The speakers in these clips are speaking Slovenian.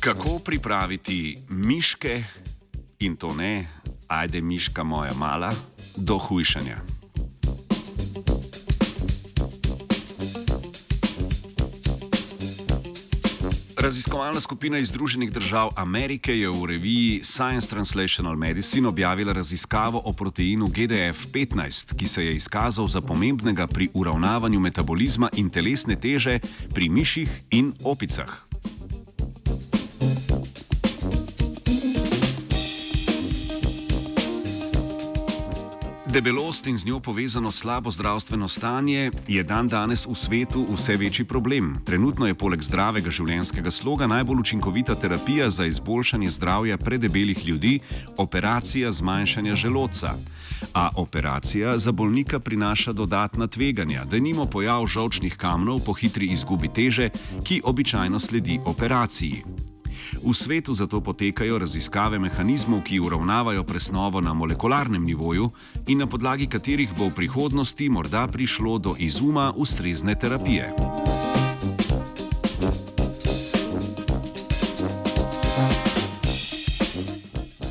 Kako pripraviti miške, in to ne, ajde miška moja mala, do hujšanja? Raziskovalna skupina iz Združenih držav Amerike je v reviji Science Translational Medicine objavila raziskavo o proteinu GDF-15, ki se je izkazal za pomembnega pri uravnavanju metabolizma in telesne teže pri miših in opicah. Debelost in z njo povezano slabo zdravstveno stanje je dan danes v svetu vse večji problem. Trenutno je poleg zdravega življenjskega sloga najbolj učinkovita terapija za izboljšanje zdravja predebelih ljudi operacija zmanjšanja želodca. A operacija za bolnika prinaša dodatna tveganja, da nimo pojav žolčnih kamnov po hitri izgubi teže, ki običajno sledi operaciji. V svetu zato potekajo raziskave mehanizmov, ki uravnavajo presnovo na molekularnem nivoju in na podlagi katerih bo v prihodnosti morda prišlo do izuma ustrezne terapije.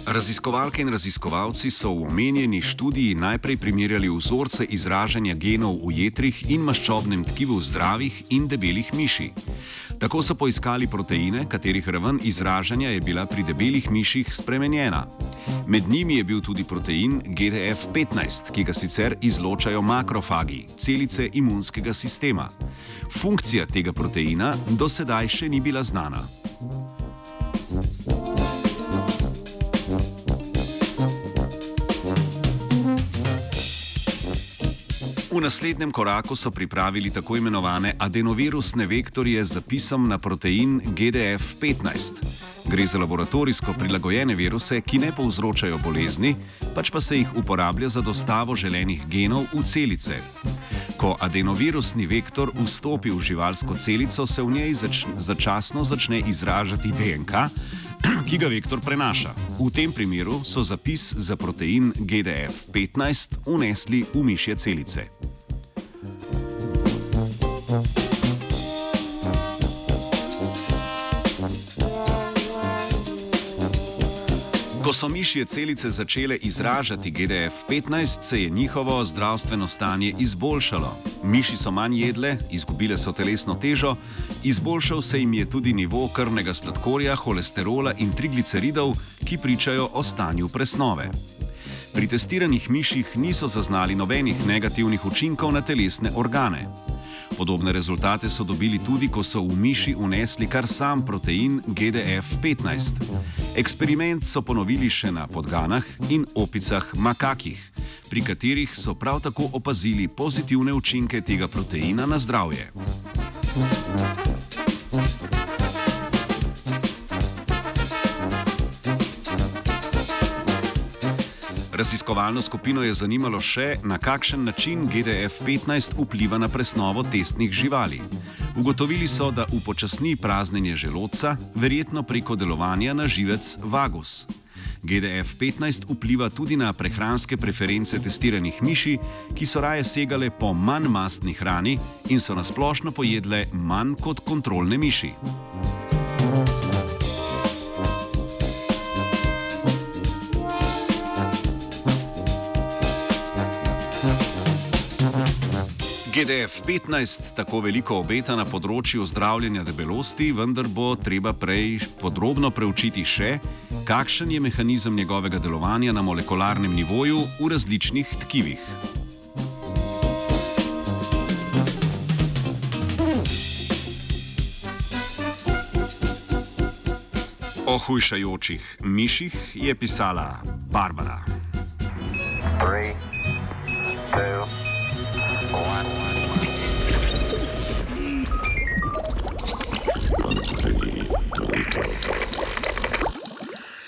Raziskovalke in raziskovalci so v omenjeni študiji najprej primerjali vzorce izražanja genov v jetrih in maščobnem tkivu zdravih in debelih miši. Tako so poiskali proteine, katerih raven izražanja je bila pri debelih miših spremenjena. Med njimi je bil tudi protein GDF-15, ki ga sicer izločajo makrofagi, celice imunskega sistema. Funkcija tega proteina do sedaj še ni bila znana. V naslednjem koraku so pripravili tako imenovane adenovirusne vektorje z zapisom na protein GDF-15. Gre za laboratorijsko prilagojene viruse, ki ne povzročajo bolezni, pač pa se jih uporablja za dostavo želenih genov v celice. Ko adenovirusni vektor vstopi v živalsko celico, se v njej zač začasno začne izražati DNK, ki ga vektor prenaša. V tem primeru so zapis za protein GDF-15 unesli v mišje celice. Ko so mišje celice začele izražati GDF-15, se je njihovo zdravstveno stanje izboljšalo. Miši so manj jedle, izgubile so telesno težo, izboljšal se jim je tudi nivo krvnega sladkorja, holesterola in trigliceridov, ki pričajo o stanju presnove. Pri testiranih miših niso zaznali nobenih negativnih učinkov na telesne organe. Podobne rezultate so dobili tudi, ko so v miši unesli kar sam protein GDF-15. Eksperiment so ponovili še na podganah in opicah makakih, pri katerih so prav tako opazili pozitivne učinke tega proteina na zdravje. Raziskovalno skupino je zanimalo še, na kakšen način GDF-15 vpliva na presnovo testnih živali. Ugotovili so, da upočasni praznjenje želodca, verjetno preko delovanja na živec vagus. GDF-15 vpliva tudi na prehranske preference testiranih miši, ki so raje segale po manj mastni hrani in so nasplošno pojedle manj kot kontrolne miši. GDF-15 tako veliko obeta na področju zdravljenja debelosti, vendar bo treba prej podrobno preučiti še, kakšen je mehanizem njegovega delovanja na molekularnem nivoju v različnih tkivih. O hujšajočih miših je pisala Barbara. Three.